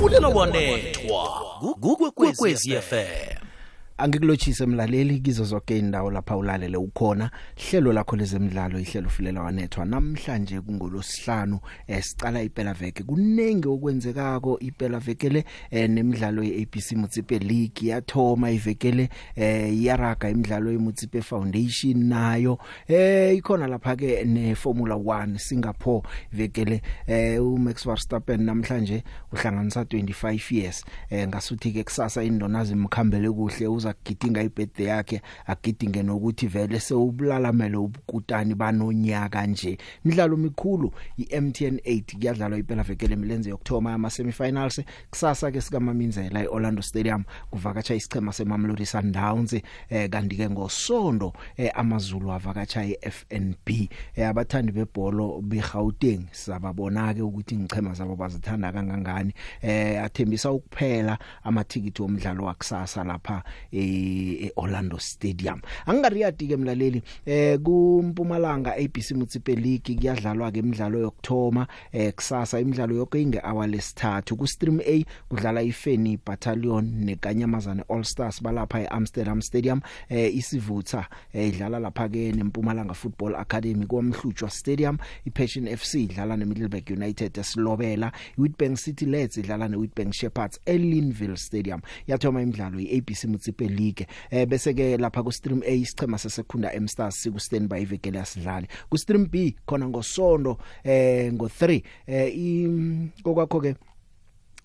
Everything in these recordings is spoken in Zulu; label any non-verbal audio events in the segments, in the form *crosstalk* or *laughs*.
fulela wanethwa kukwekwezi FM angikulochise mlaleli kizo zonke indawo lapha ulalele ukhona. Hlelo lakho lezemidlalo ihlelo fulela wanethwa. Namhlanje kungolosihlanu esicala iphela veke. Kunenge okwenzekako iphela veke le eh, nemidlalo yeABC Mutsipe League. Yathoma ivekele eh yaraga imidlalo yeMutsipe Foundation nayo. Eh ikhona lapha ke neFormula 1 Singapore vekele eh uMax Verstappen namhlanje uhlanganisa 25 years. Eh ngasuthi ke kusasa indonazi imkhambele kuhle uza kugidinga ibirthday yakhe agidinge nokuthi vele sewubulalamele ubukutani banonyaka nje. Imidlalo mikhulu iMTN 8 kuyadlalwa iphela vekele emilenze yokthoma ama semifinals kusasa ke sika Maminzela eOrlando Stadium kuvakacha isichema seMamelodi Sundowns eh kanti ke ngosonto eh, amazulu avakacha iFNB eh, abathandi bebhola beGauteng sababona ke ukuthi ngichema zabo bazithanda kangangani. Eh athembisa ukuphela amathikiti omdlalo wakusasa lapha eOrlando Stadium. Angariyadi ke mlaleli eh kumpumalanga ABC Mutsipe League kuyadlalwa ke imidlalo yokthoma eh kusasa imidlalo yonke inge hour lesithathu. Ku stream A kudlala iFeni Battalion nekanyamazane All Stars balapha eAmsterdam Stadium eh isivutha eh, idlala lapha ke neMpumalanga Football Academy kwamhlutshwa Stadium. iPassion FC idlala neMiddelburg United esilobela. iWitbank City Leds idlala neWitbank Shepherds eLinville Stadium. Yathoma imidlalo iABC Mutsipe League eh bese ke lapha ku stream A isichema sesekunda M Stars siku standby ivekele yasidlali ku stream B khona ngosondo eh ngo 3 eh kokwakho ke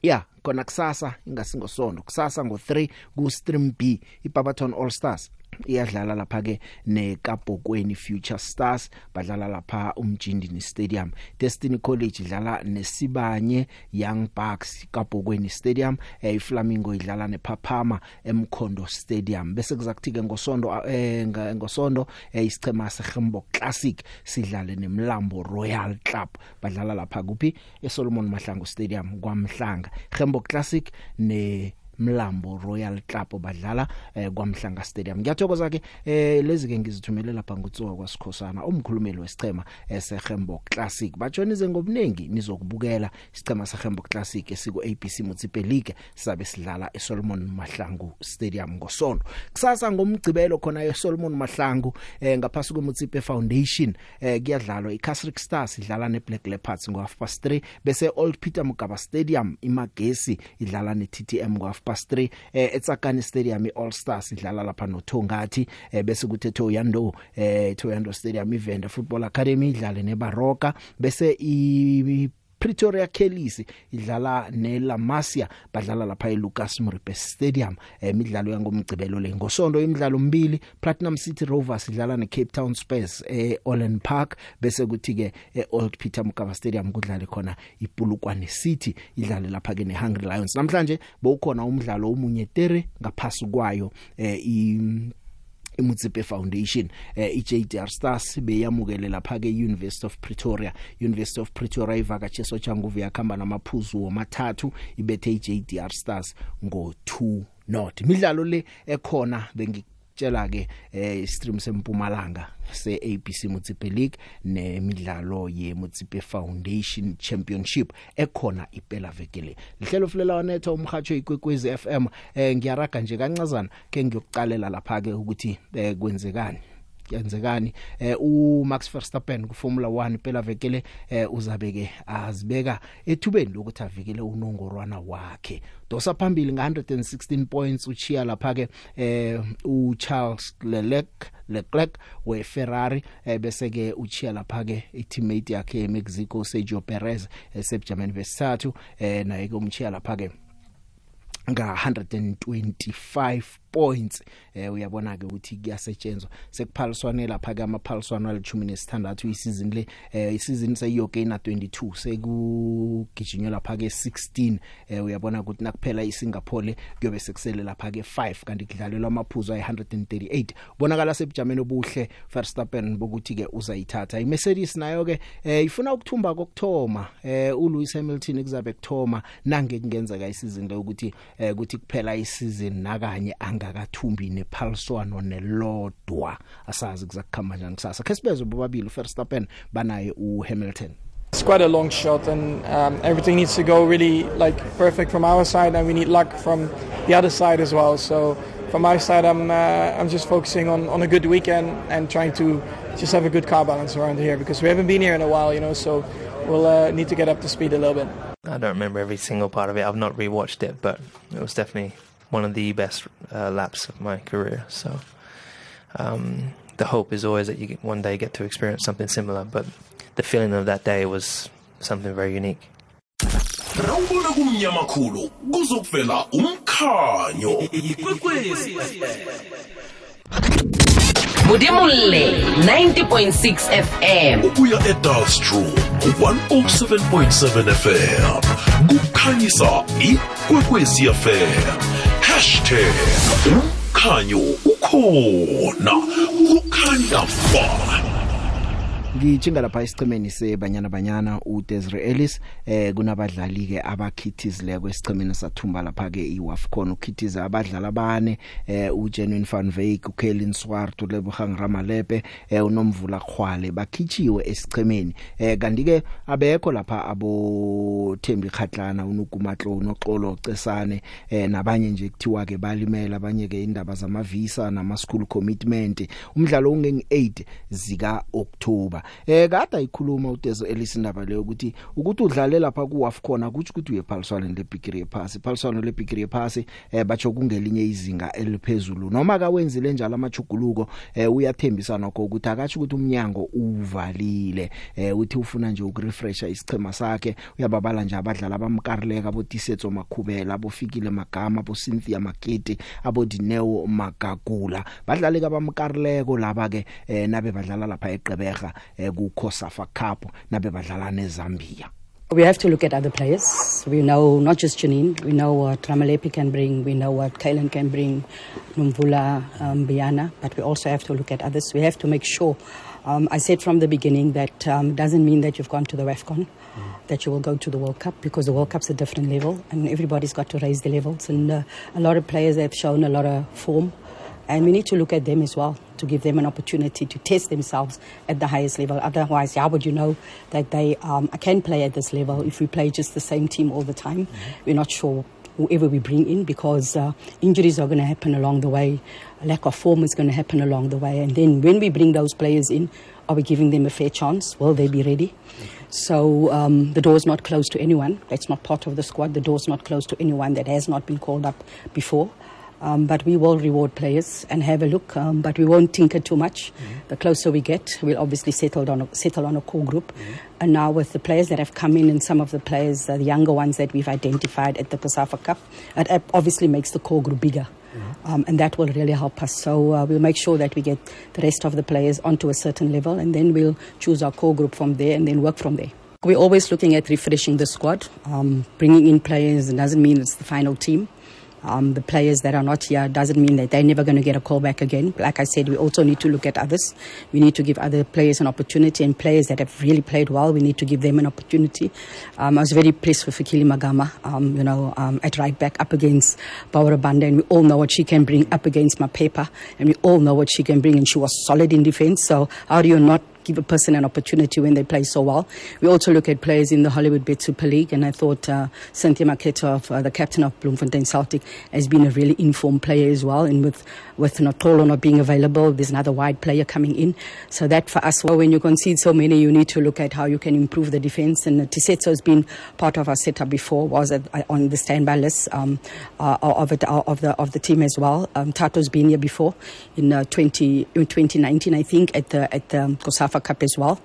yeah khona kusasa ingasingosonto kusasa ngo3 ku stream B iBarberton All Stars. Iyadlala lapha ke neKabhokweni Future Stars badlala lapha umjindini Stadium Destiny College idlala nesibanye Young Bucks Kabhokweni Stadium eh, iFlamingo idlala nePhaphama eMkhondo Stadium. Bese kuzakuthi ke ngosonto eh, ngosonto eh, isichema seGembo Classic sidlale neMlambo Royal Club. Badlala lapha kuphi? eSolomon Mahlangu Stadium kwaMhlanga. Gembo Classic ne Mlambo Royal Club badlala eh, kwaMhlanga Stadium. Ngiyathokoza ke eh, lezi ke ngizithumelela lapha ngutsoka kwaSikhosana umkhulumeli wesicema eseGembo Classic. Bajonize ngobunengi nizokubukela isicema seGembo Classic esiku ABC Mutsipe League sabe sidlala eSolomon Mahlangu Stadium ngosonto kusasa ngomgcibelo khona eSolomon Mahlangu eh, ngaphasi kweMutsipe Foundation eh, kuyadlalwa iCasrick Stars idlala neBlack Leopards ngo half past 3 bese Old Peter Mugaba Stadium iMagesi idlala neTTM ngo half past 3 eh, eTsakani Stadium iAll Stars idlala lapha noThongathi eh, bese kuthi Thoyando eh Thoyando Stadium iVenda Football Academy idlale neBaroka bese i Pretoria Kellys idlala neLamasia badlala lapha eLucas Moripe Stadium emidlalo yangomgcibelo le. Ngosonto imidlalo mbili Platinum City Rovers idlala neCape Town Spurs eOlen Park bese kuthi ke eOld Peter Mokaba Stadium kudlale khona iPulukwane City idlale lapha ke neHungry Lions. Namhlanje bowukhona umdlalo omunye tere ngaphasi kwayo eh i iMutsipe Foundation eh iJDR Stars beyamukele lapha ke University of Pretoria. University of Pretoria ivakache sochanguvu yakhamba namaphuzu womathathu ibethe iJDR Stars ngo 2 not imidlalo le ekhona bengi tshela ke eh stream sempumalanga se ABC Mutsipe League nemidlalo ye Mutsipe Foundation Championship ekhona iphela vekele. Lihlelo fulela wanetho umhajo ikwekwezi FM eh ngiyaraga nje kancazana ke ngiyokucalela lapha ke ukuthi eh, kwenzekani. Yenzekani eh uMax Verstappen ku Formula 1 phela vekele eh uzabeke azibeka ethubeni lokuthi avikele unongorwana wakhe. Dosa phambili nga116 points uchiya lapha ke eh uCharles Leclerc Leclerc weFerrari eh, bese ke uchiya lapha ke i-teammate yakhe eMexico Sergio Perez eseBerman vesithathu eh naye ke umchiya lapha ke nga 125 points. Eh uyabona ke ukuthi kuyasetshenzwa. Sekuphaliswane lapha ke amaphaliswano alithumi nesithandathu isizini le eh isizini seyoke ina 22 sekugijinywa lapha ke 16 eh uyabona ukuthi nakuphela iSingapore kuyobe sekusele lapha ke 5 kanti kudlalelwa amaphuzu ay 138 bonakala sebujameni obuhle Verstappen bokuthi ke uzayithatha. iMercedes nayo ke eh ifuna ukuthumba kokthoma eh uLewis Hamilton kuzabe kuthoma. Nange kungenzeka isizini le ukuthi eh ukuthi kuphela isizini nakanye angakathumbi nephaliswano nelodwa asazi kuzakukhamba njani kusasa ke sibezwe bobabili uVerstappen banaye uHamilton It's quite a long shot, and um, everything needs to go really like perfect from our side, and we need luck from the other side as well. So from my side, I'm uh, I'm just focusing on, on a good weekend and trying to just have a good car balance around here because we haven't been here in a while, you know. So we'll uh, need to get up to speed a little bit. I don't remember every single part of it. I've not rewatched it, but it was definitely one of the best uh, laps of my career. So um, the hope is always that you get, one day get to experience something similar. But the feeling of that day was something very unique. rawubona kumnyama khulu kuzokuvela umkhanyo ikwekwezi Modimolle 90.6 FM. ubuya edalstrom ku-107.7 fm kukhanyisa ikwekwezi fm hashtag umkhanyo ukhona. Kukhanya ba ngijinga lapha esichemeni sebanyana banyana uDesiree Ellis eh kunabadlali ke abakhithizileko esichemeni sathumba lapha ke iWAFCON. Ukhithiza abadlali abane eh uJenuine van Wyk uKelin Swart uLebogang Ramalepe eh uNomvula Khwale bakhichiwe esichemeni eh kanti ke abekho lapha abo Thembi Khatlana uNukumatlo uNoxolo Cesane eh nabanye nje kuthiwa ke balimela abanye ke indaba zamavisa nama school commitment. Umdlalo ungengi 8 zika October eh kade ayikhuluma uDezo elisindaba leyo ukuthi ukuthi udlale lapha kuWAFCON akuthi ukuthi uyephaliswana leBigiri yephasi. Iphaliswana leBigiri yephasi eh batsho kungelinye izinga eliphezulu. Noma kawenzile njalo amachuguluko eh uyathembisa nokho ukuthi akathi ukuthi umnyango uvalile eh uthi ufuna nje ukurefresha isichema sakhe uyababala nje abadlali abamkarileka abo Tisetso Makhubela abo Fikile Magama abo Cynthia Makete abo Dineo Magagula. Badlali kabamkarileko laba ke eh nabe badlala lapha eGqeberha ku Kosafa Cup nabe badlala neZambia We have to look at other players. We know not just Janine, we know what Ramalepi can bring, we know what Kailan can bring, Numvula, um, Biana, but we also have to look at others. We have to make sure. Um, I said from the beginning that um, doesn't mean that you've gone to the WAFCON, that you will go to the World Cup, because the World Cup's a different level, and everybody's got to raise the levels. And uh, a lot of players have shown a lot of form, and we need to look at them as well to give them an opportunity to test themselves at the highest level. Otherwise, how would you know that they um, can play at this level if we play just the same team all the time? We're not sure whoever we bring in because uh, injuries are going to happen along the way, a lack of form is going to happen along the way. And then when we bring those players in, are we giving them a fair chance? Will they be ready? So um, the door's not closed to anyone. That's not part of the squad. The door's not closed to anyone that has not been called up before. Um, but we will reward players and have a look. Um, but we won't tinker too much. Mm-hmm. The closer we get, we'll obviously settle on a, settle on a core group. Mm-hmm. And now with the players that have come in and some of the players, uh, the younger ones that we've identified at the Pasafa Cup, it obviously makes the core group bigger. Mm-hmm. Um, and that will really help us. So uh, we'll make sure that we get the rest of the players onto a certain level, and then we'll choose our core group from there, and then work from there. We're always looking at refreshing the squad. Um, bringing in players doesn't mean it's the final team. Um, the players that are not here doesn't mean that they're never going to get a call back again. Like I said, we also need to look at others. We need to give other players an opportunity, and players that have really played well, we need to give them an opportunity. Um, I was very pleased with Fikili Magama, um, you know, um, at right back up against Barbara Banda, and we all know what she can bring up against Mapepa, and we all know what she can bring, and she was solid in defence. So how do you not give a person an opportunity when they play so well. We also look at players in the Hollywood Bet Super League, and I thought uh, Cynthia Maketa, of, uh, the captain of Bloemfontein Celtic, has been a really informed player as well. And with with Notolo not being available, there's another wide player coming in. So that for us, well, when you concede so many, you need to look at how you can improve the defence. And uh, Tisetso has been part of our setup before, was at, uh, on the standby list um, uh, of, it, uh, of the of the team as well. Um, Tato's been here before in uh, 20 in 2019, I think, at the at the um, Kosafa Cup as well.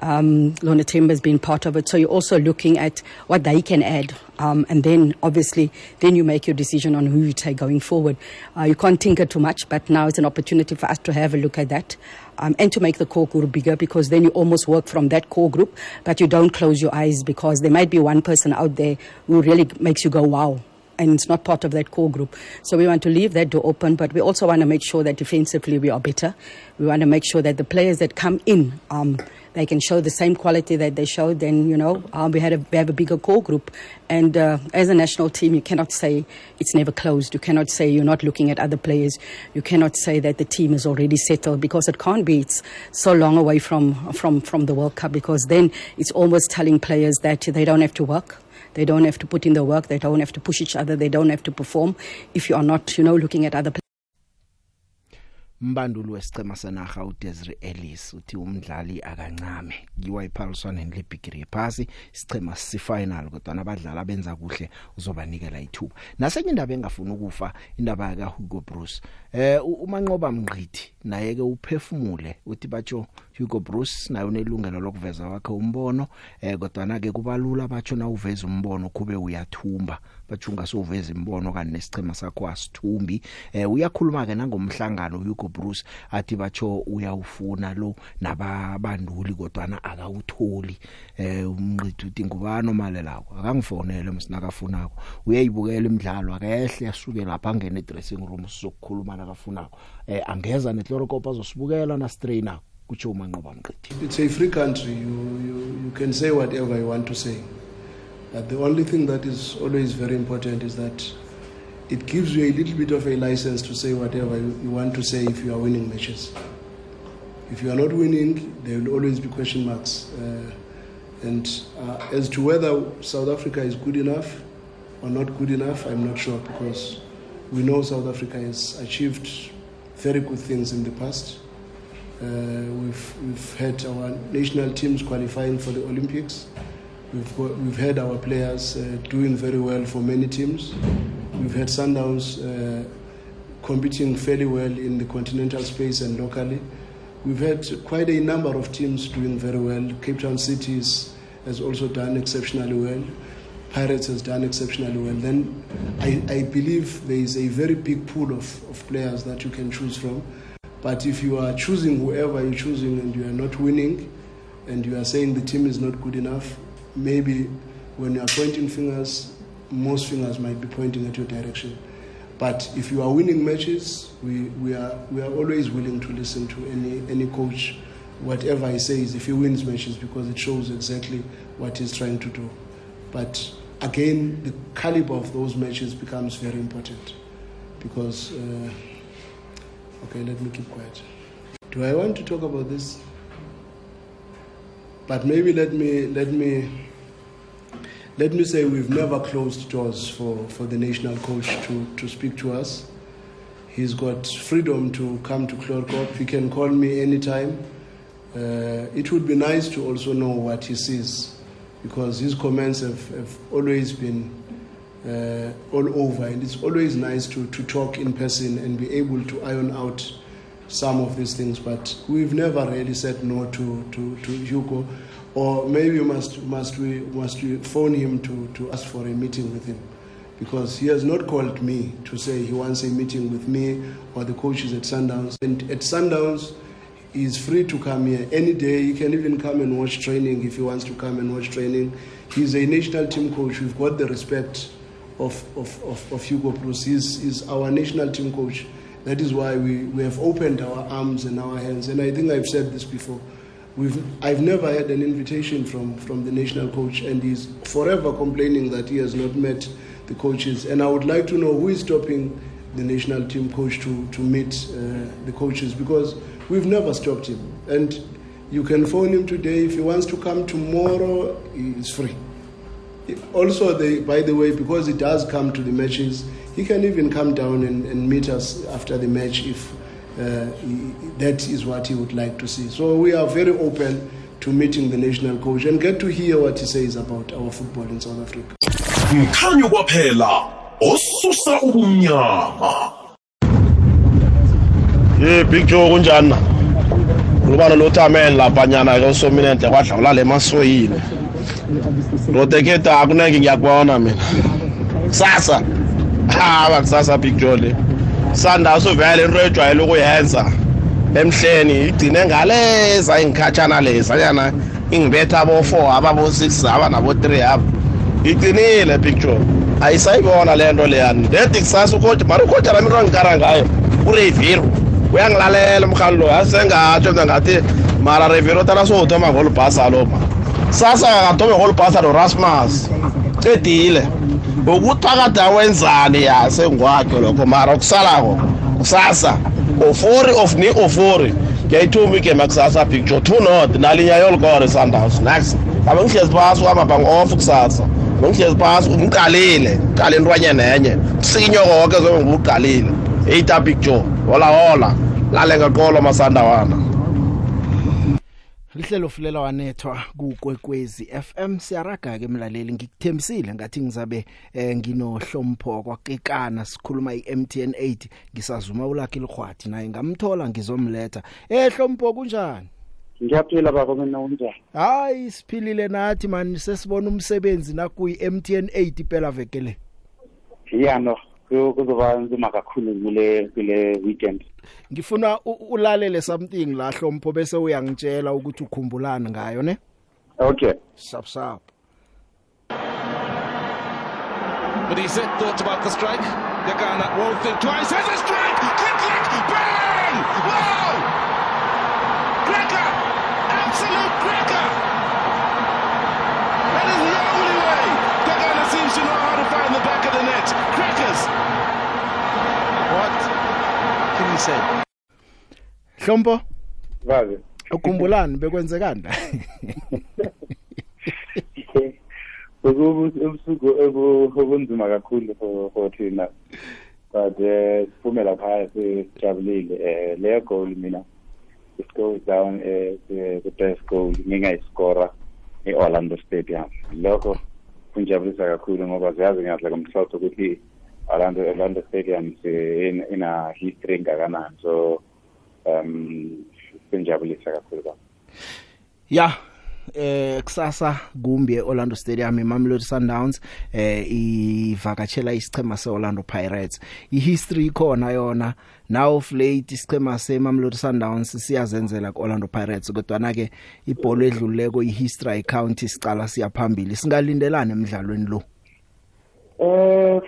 Um, Lona Timber has been part of it. So you're also looking at what they can add. Um, and then obviously, then you make your decision on who you take going forward. Uh, you can't tinker too much, but now it's an opportunity for us to have a look at that. Um, and to make the core group bigger because then you almost work from that core group, but you don't close your eyes because there might be one person out there who really makes you go, wow. And it's not part of that core group. So we want to leave that door open, but we also want to make sure that defensively we are better. We want to make sure that the players that come in, um, they can show the same quality that they showed. Then you know um, we had a, we have a bigger core group, and uh, as a national team, you cannot say it's never closed. You cannot say you're not looking at other players. You cannot say that the team is already settled because it can't be. It's so long away from from from the World Cup because then it's almost telling players that they don't have to work. They don't have to put in the work. They don't have to push each other. They don't have to perform. If you are not, you know, looking at other. mbanduli wesicema senaga uDesiree Ellis uthi umdlali akancame kiwa iphaliswaneni lebigiri yephasi sicema sifinal kodwa nabadlali abenza kuhle uzobanikela ithuba nasenye indaba engafuna ukufa indaba ka Hugo Bruce eh umanqoba mngqithi naye ke uphefumule uthi batsho Hugo Bruce naye unelungelo lokuveza wakhe umbono eh kodwa na ke kubalula batsho na uveza umbono kube uyathumba. Batsho ungasoveza imbono kanti nesicema sakho asithumbi. Eh uyakhuluma ke nangomhlangano Hugo Bruce athi batsho uyawufuna lo nababanduli kodwa na akawutholi. Eh umnqithi uthi ngubani omalelako? Akangifonele msinakafunako uyayibukela imidlalo akehle asuke lapha angene edressing room sizokukhuluma nakafunako. Eh angeza netlorokopa azosibukela na strainer kutsho umanqoba mqithi It's a free country. You, you, you can say whatever you want to say. But the only thing that is always very important is that it gives you a little bit of a license to say whatever you, you want to say if you are winning matches. If you are not winning, there will always be question marks. Uh, and uh, as to whether South Africa is good enough or not good enough, I'm not sure because we know South Africa has achieved very good things in the past. Uh, we've, we've had our national teams qualifying for the Olympics. We've, got, we've had our players uh, doing very well for many teams. We've had Sundowns uh, competing fairly well in the continental space and locally. We've had quite a number of teams doing very well. Cape Town Cities has also done exceptionally well. Pirates has done exceptionally well. Then I, I believe there is a very big pool of, of players that you can choose from. But if you are choosing whoever you're choosing and you are not winning, and you are saying the team is not good enough, maybe when you are pointing fingers, most fingers might be pointing at your direction. But if you are winning matches, we, we, are, we are always willing to listen to any, any coach, whatever he says, if he wins matches, because it shows exactly what he's trying to do. But again, the caliber of those matches becomes very important because. Uh, Okay, let me keep quiet. Do I want to talk about this? But maybe let me let me let me say we've never closed doors for, for the national coach to, to speak to us. He's got freedom to come to Clorcop. He can call me anytime. Uh, it would be nice to also know what he sees because his comments have, have always been uh, all over, and it's always nice to, to talk in person and be able to iron out some of these things. But we've never really said no to, to, to Hugo, or maybe must must we must we phone him to, to ask for a meeting with him, because he has not called me to say he wants a meeting with me or the coaches at Sundowns. And at Sundowns, he's free to come here any day. He can even come and watch training if he wants to come and watch training. He's a national team coach. We've got the respect of, of, of, of Hugo Bruce. He's, he's our national team coach. That is why we, we have opened our arms and our hands. And I think I've said this before. We've, I've never had an invitation from, from the national coach, and he's forever complaining that he has not met the coaches. And I would like to know who is stopping the national team coach to, to meet uh, the coaches because we've never stopped him. And you can phone him today. If he wants to come tomorrow, he's free also the, by the way because he does come to the matches he can even come down and, and meet us after the match if uh, he, that is what he would like to see. So we are very open to meeting the national coach and get to hear what he says about our football in south africa. Mkhanyo kwaphela osusa ubumnyama. Ye big joe kunjani? Na ngubana lothameni laphanyana ke usominenhle kwadlawula le masoyini roteketa akunenge ngiyakubona mina. Kusasa. Hawa kusasa big joe le. Sanda suvele into ejwayele ukuyenza emhleni igcine ngaleza ingikhatshana leza yana ingibetha abo-four ababo-six aba nabo-three aba. Iqinile picture ayisayibona le nto leyani ndedi kusasa ukhoja mara ukhoja lami into angikara ngayo ureviro uyangilalela umrhalo lo asengatsho mna ngathi mara reviro tala sowuthoma ngolubhasa lo ma. Sasa kakathomi ngolubhasa norasmus cedile ukuthi phakathi awenzani yase ngwakhe lokho mara? Okusalako kusasa. Ofori of ni ofori. Ngiyayithuma igame kusasa picture two not. Nalinye yolukore sundowns next abe ngihlezi phasi uhamba bang-off kusasa. Ngihlezi phasi ngiqalile qale intwanyana enye sinyo konke zobe ngibuqalile eita picture. Hola hola. Lale ngaqolo masandawana Lihlelo fulela wanethwa kukwekwezi FM siyaraga ke emlaleli ngikuthembisile ngathi ngizabe eh, nginohlompo kwakekana sikhuluma iMTN 8 ngisazuma ulakhi likhwathi naye ngamthola ngizomletha. Eh hlompo kunjani Ngiyaphila baba mina unjani? Hayi siphilile nathi man sesibona umsebenzi nakuyi MTN 8 phela veke le. Yeah no kuzoba nzima kakhulu kule kule weekend ngifuna ulalele something la hlompo bese uyangitshela ukuthi ukhumbulana ngayo ne okay sap sap But he's thought about the strike. Yagana won't think twice. Has a strike! Click, click, bang! Wow! Cracker! Absolute cracker! That is the only way. Yagana seems to know how to find the back of the net. Crackers! What say? Hlompo? Bazi ukhumbulani bekwenzekani? La ubusuku obunzima kakhulu for thina. But eh siphume lapha sijabulile. Eh le goal mina it goes down eh the best goal. Ngingayiscora e-Orlando Stadium. Lokho kunjabulisa kakhulu ngoba ziyazi ngiyahle ngomhlotho ukuthi Orlando Orlando Stadium ina history ngakanani so um kunjabulisa kakhulu ba ya eh kusasa kumbi eOrlando Stadium eMamelodi Sundowns eh ivakatshela isichema seOrlando Pirates. Ihistory ikhona yona. Now of late isichema seMamelodi Sundowns siyazenzela kuOrlando Pirates kodwa na ke ibhola edluleko ihistory account isicala siyaphambili singalindelana emidlalweni lo? Eh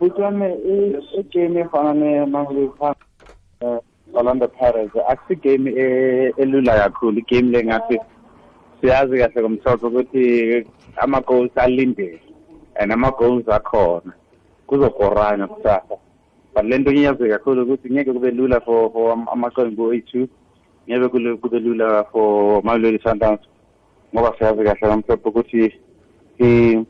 butwane igame efana neMamelodi eh Orlando Pirates akusi game elula kakhulu. Igame lengathi siyazi kahle ngomthetho ukuthi ama goals alindele and ama goals akhona. Kuzokorana kusasa. But lento ngiyazi kakhulu ukuthi ngeke kube lula for for amaqembu ethu. Ngeke kube kube lula for Mamelodi Sundowns ngoba siyazi kahle ngomthetho ukuthi i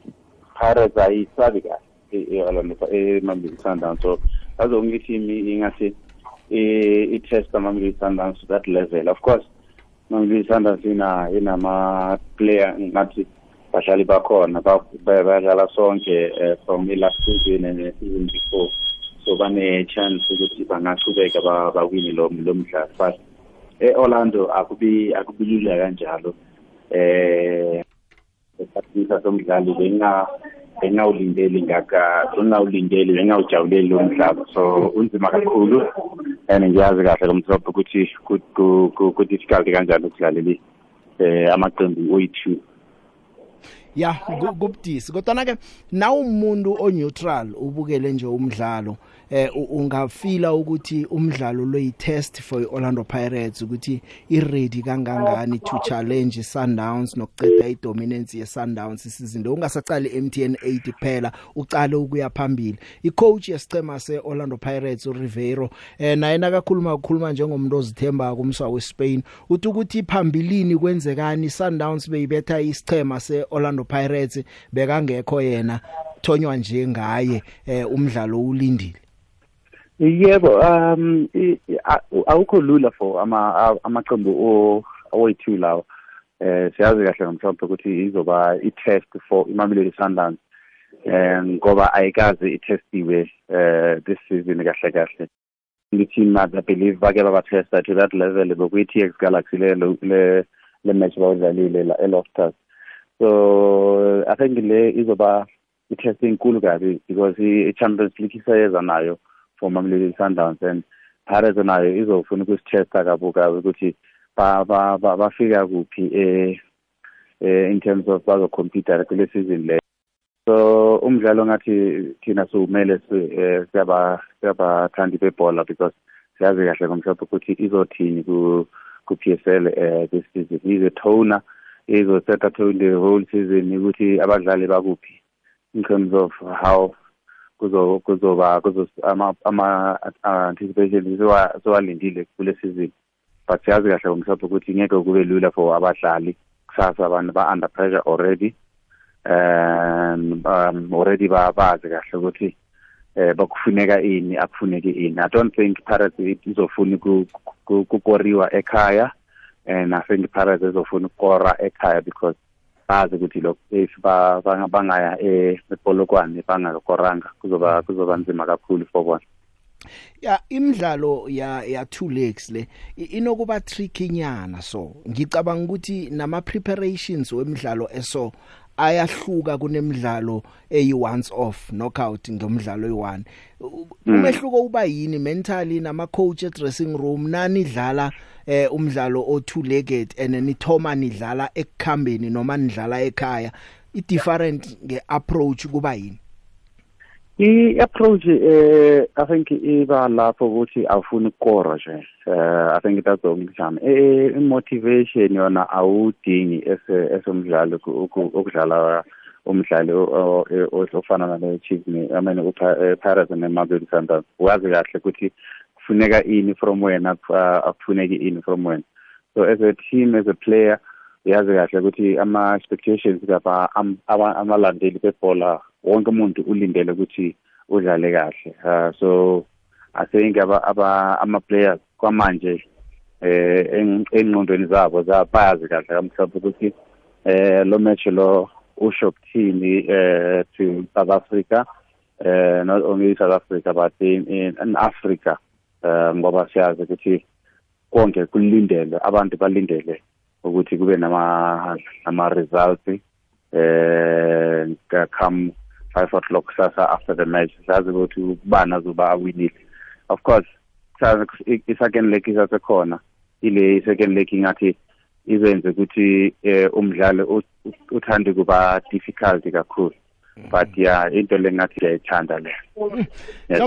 Pirates ayisabi kahle. i-Orlando e-Mamelodi Sundowns so only team ingathi i-test Mamelodi Sundowns that level. Of course Mamelodi Sundowns ina inama player ngathi bahlali bakhona badlala sonke from last season and season before. So bane chance ukuthi bangaqhubeka bawini lo lo mdlalo. But eOrlando akubi akubilula kanjalo eh esikhathini somdlalo benga bengawulindeli ngaka bengawulindeli bengawujabuleli lo mdlalo so unzima kakhulu. And ngiyazi kahle lomthopho ukuthi ku difficult kanjani ukudlaleli eh amaqembu oyi2 ya kubudisi. Kodwa na ke na umuntu oneutral ubukele nje umdlalo eh ungafila ukuthi umdlalo lo yitest for iOrlando Pirates ukuthi iready kangangani to challenge Sundowns nokuceda idominance yeSundowns isizini lo ungasacali MTN 8 kuphela ucale ukuya phambili. Icoach yesicema seOrlando Pirates uRivero eh naye nakakhuluma ukukhuluma njengomuntu ozithemba kumswa weSpain uthi ukuthi phambilini kwenzekani? Sundowns beyibetha isicema seOrlando Pirates bekangekho yena thonywa nje ngaye eh umdlalo ulindile yebo um awukho lula for ama amaqembu oyi2 lawo. Eh siyazi kahle ngomhlophe ukuthi izoba i-test for iMamelodi Sundowns um ngoba ayikazi itestiwe eh this season kahle kahle. I-team I believe bake babatesta to that level bekuyi-TX Galaxy le le le match bawudlalile la eLoftus. So i think le izoba i-test enkulu kabi because i-Champions League isayeza nayo. For Mamelodi Sundowns and Pirates nayo izofuna ukusitesta kabuka ukuthi bafika kuphi eh in terms of bazocompete kule season le. So umdlalo ngathi thina siwumele si- eh, siyaba siyabathandi bebhola because siyazi kahle ngomhlophe ukuthi izothini ku ku PSL eh this season. Is a toner izosetha tone the whole season ukuthi abadlali bakuphi in terms of how kuzo kuzoba kuzo ama ama anticipation siwalindile kule season but siyazi kahle ngomhlophe ukuthi ngeke kube lula for abadlali kusasa abantu ba under pressure already. Um um already ba bazi kahle ukuthi eh bakufuneka ini akufuneki ini. I don't think pirates izofuna ku- ku- kukoriwa ekhaya and i think pirates izofuna ukukora ekhaya because bazi ukuthi lokho if ba- banga- bangaya eh, epolokwane bangakoranga kuzoba kuzoba nzima kakhulu for bona. Ya imidlalo ya ya two legs le i- inokuba tricky nyana so. Ngicabanga ukuthi nama preparations wemidlalo eso ayahluka kunemidlalo eyi once off knockout ngomdlalo oyi1 umehluko uba yini? Mentally nama coach e dressing room nani dlala eh umdlalo o two legged and nithoma nidlala ekukhambeni noma nidlala ekhaya i different nge approach kuba yini? I-approach eh i think iba lapho ukuthi awufuni ukukora nje. Eh i think that's the only time. Eh i-motivation yona awudingi ese esomdlalo ku- ku- ukudlala umdlali o- o- o- ofana nale Chiefs ne I mean uPa- eh, Pirates ne Mamelodi Sundowns. Wazi kahle ukuthi kufuneka ini from wena aku- akufuneki ini from wena. So as a team as a player uyazi kahle ukuthi ama expectations kapa am- aba- amalandeli bebhola wonke umuntu ulindele ukuthi udlale kahle. Uh, so i think aba, aba ama players kwamanje eh eng- engqondweni zabo za- bayazi kahle kamhlophe ukuthi eh lo match lo usho kuthini eh to South Africa. Eh not only South Africa but in, in, in Africa. Eh ngoba siyazi ukuthi konke kulindele abantu balindele. Ukuthi kube nama nama results eh come 5 o'clock kusasa after the match. Sazi ukuthi ubani azoba awinile. Of course sazi i-second leg isasekhona. Ile i-second leg ingathi izenze ukuthi eh, umdlalo uthande kuba difficult kakhulu. But yeah into lengathi ngiyayithanda le. Yes.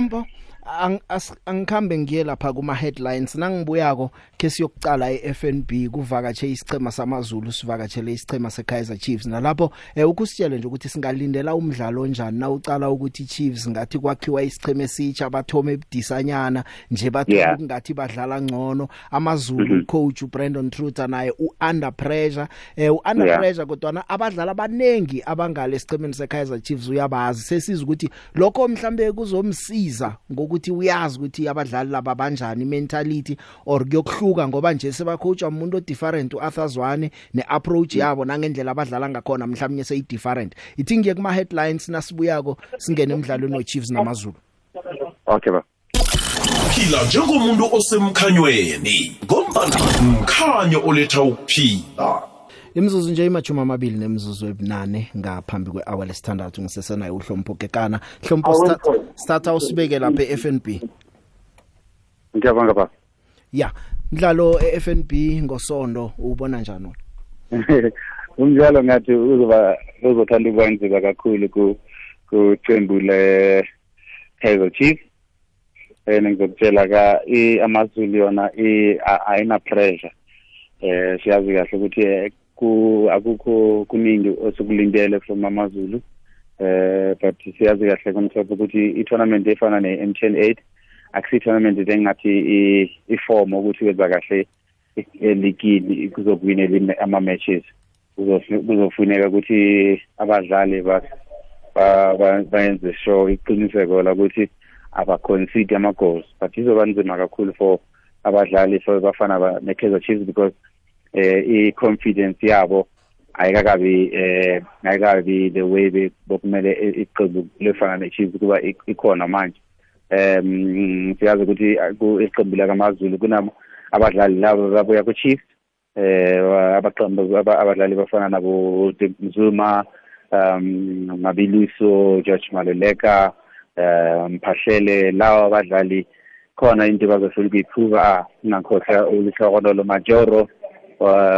Mhlombo ang as- angikhambe ngiye lapha kuma headlines nangibuyako ke siyokucala eFNB kuvakatshe isichema samaZulu sivakatshele isichema seKaizer Chiefs nalapho eh, ukusitshela nje ukuthi singalindela umdlalo onjani na ucala ukuthi Chiefs ngathi kwakhiwa isicheme esitsha bathome ebudisanyana nje bathola Yeah. ngathi badlala ngcono amaZulu Mhm. coach Brandon Truther naye u under pressure eh u under Yeah. pressure kodwa abadlali abanengi abangale siqemeni seKaizer Chiefs uyabazi sesiza ukuthi lokho mhlambe kuzomsiza ngokuthi uyazi ukuthi abadlali laba banjani mentality or kuyokuhluka ngoba nje sebacoacha umuntu odifferent uArthur Zwane neapproach yabo nangendlela abadlala ngakhona mhlawumnye seyi different ithi ngiye kuma headlines nasibuyako singene emidlalweni no Chiefs namaZulu. Okay ba phila njengomuntu osemkhanyweni ngombana mkhanyo oletha ukuphila. Imzuzu nje imajuma amabili nemzuzu ebunane ngaphambi kwehour lesithandathu ngisesena uhlompo kekana hlompo start start usibeke lapha eFNB ngiyabonga ba ya mdlalo eFNB ngosonto ubona njani wena *laughs* umdlalo ngathi uzoba uzothanda ukwenziwa kakhulu ku kuqembu le Kaizer Chiefs. And ngizokutshela ka i amaZulu yona i ayina pressure. Eh siyazi kahle ukuthi eh, ku akukho kuningi osukulindele from amaZulu eh but siyazi kahle kumthopha ukuthi i-tournament efana ne-M10 8 akusi tournament engathi iform ukuthi wenza kahle eligini kuzokuwinela ama matches Kuzofu- kuzofuneka ukuthi abadlali ba ba- ba- bayenze sure iqiniseko la ukuthi abaconcede ama goals but izoba nzima kakhulu for abadlali for bafana ba ne-Kaizer Chiefs because eh i-confidence yabo ayikakabi eh ayikabi the way bokumele iqembu lefana ne-Chiefs kuba ik- ikhona manje. Um siyazi ukuthi ku- iqembu lakamaZulu kuna abadlali labo babuya ku-Chiefs eh abaqembu aba- abadlali bafana nabo Mzuma um Mabiliso George Maleleka um Phahlele lawa abadlali khona into bazofuna ukuyiprove ah ngakhohlwa ulihlokolo Majoro. uh,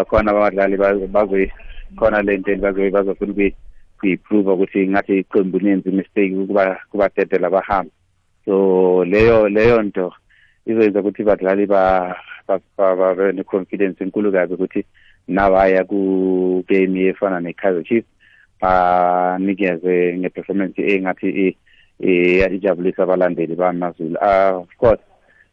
khona abadlali bazoyi khona lento bazoyi bazofuna ukuyi- kuyiprove ukuthi ngathi iqembu lenzi mistake ukuba kubadedela bahamba so leyo leyo nto izoyenza ukuthi badlali ba babe ne-confidence enkulu kabi ukuthi nabaya ku-game efana ne-kaizer chiefs banikeze nge-performance engathi ijabulisa abalandeli bamazulu. Of course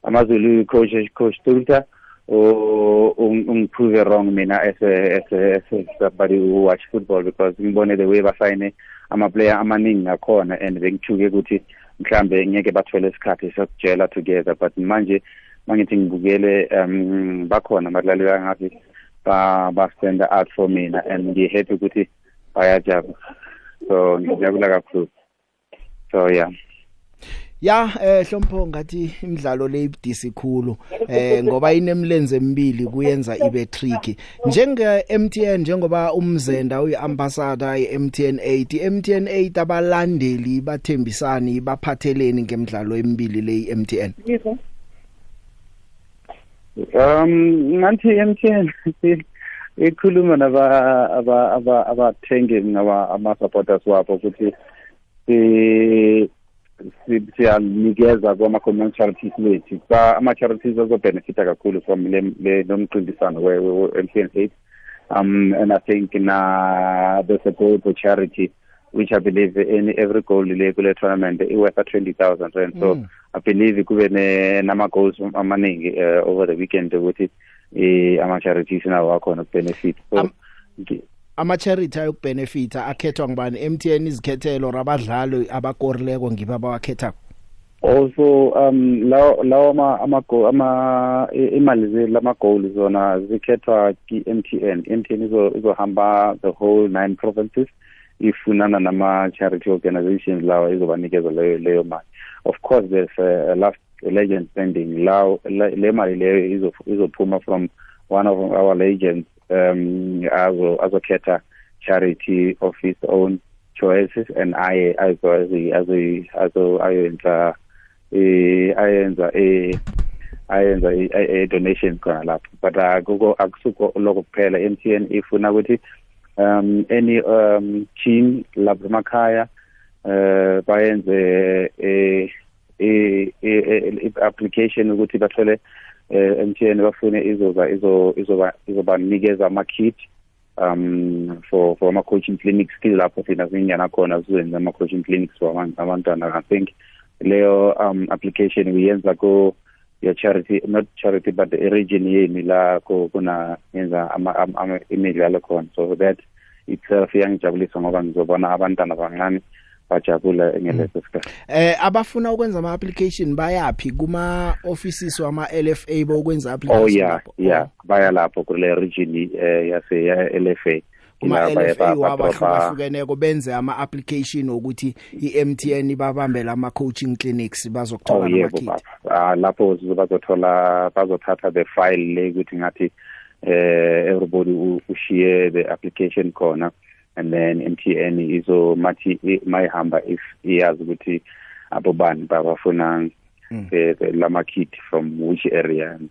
amazulu coach coach Tulta ungiprove wrong mina as a, as a, as a somebody who watch football because ngibone the way basayine ama-player amaningi akhona and bengithuke ukuthi mhlambe ngeke bathole isikhathi sokujela together but manje mangithi ngibukele um bakhona abadlali bangathi ba-stand out for mina and ngihappy ukuthi bayajabula. So ngijabula kakhulu. So yeah. Ya eh Hlompho ngathi imidlalo le ibudisi khulu eh ngoba inemlenze emibili kuyenza ibe tricky. Njenge MTN njengoba umzenda uyiambassador yeMTN 8 MTN 8 abalandeli bathembisani baphatheleni ngemidlalo emibili le MTN Um ngathi MTN *laughs* ikhuluma naba aba aba abathengi ngaba ama supporters wabo ukuthi siyanikeza kwama-common charities wethu ama-charities azobenefita kakhulu from le nomqindisano we-MTN eight um and I think na there's a goal for charity which I believe in every goal le kule tournament iworth 20,000 rand. So mm. I believe kube ne nama goals amaningi uh, over the weekend ukuthi eh ama charities nawo akhona benefit. So um, ama charity ayokubenefita akhethwa ngibani MTN izikhethelo rabadlali abakorileko ngiba abawakhetha also um lawo lawo ama ama ama imali lama goals zona zikhethwa ki MTN MTN izo izohamba the whole nine provinces ifunana nama charity organizations lawa izobanikeza leyo leyo mali. Of course there's a, a last legend standing. Lawo le mali leyo izophuma from one of our legends um azo azokhetha charity of his own choices and aye azo azo azo ayenza eh ayenza eh ayenza a donation khona lapho. But akuko akusuko lokho kuphela MTN ifuna ukuthi um any um team lapha emakhaya eh bayenze eh eh application ukuthi bathole eh MTN bafune izoba izo izoba izobanikeza ama kit um for for ama coaching clinics. Kill lapho thina singena khona sizenza ama coaching clinics for abantwana i think. Leyo um application uyenza ko your charity not charity but the region yeni la kuna yenza ama imidlalo khona. So that itself iyangijabulisa ngoba ngizobona abantwana abancane bajabula ngeleso sikhathi. Eh abafuna ukwenza ama application bayapi kuma offices wama LFA bokwenza application oh yeah yeah. Baya lapho kule region eh yase ya LFA wabahlukeneko benze ama application ukuthi iMTN babambela ama coaching clinics bazokuthola ama kit ah lapho bazothola bazothatha the file le ukuthi ngathi eh everybody ushiye the application khona. And then MTN izo mathi mayihamba if iyazi ukuthi abo bani babafuna the, the lama kit from which area and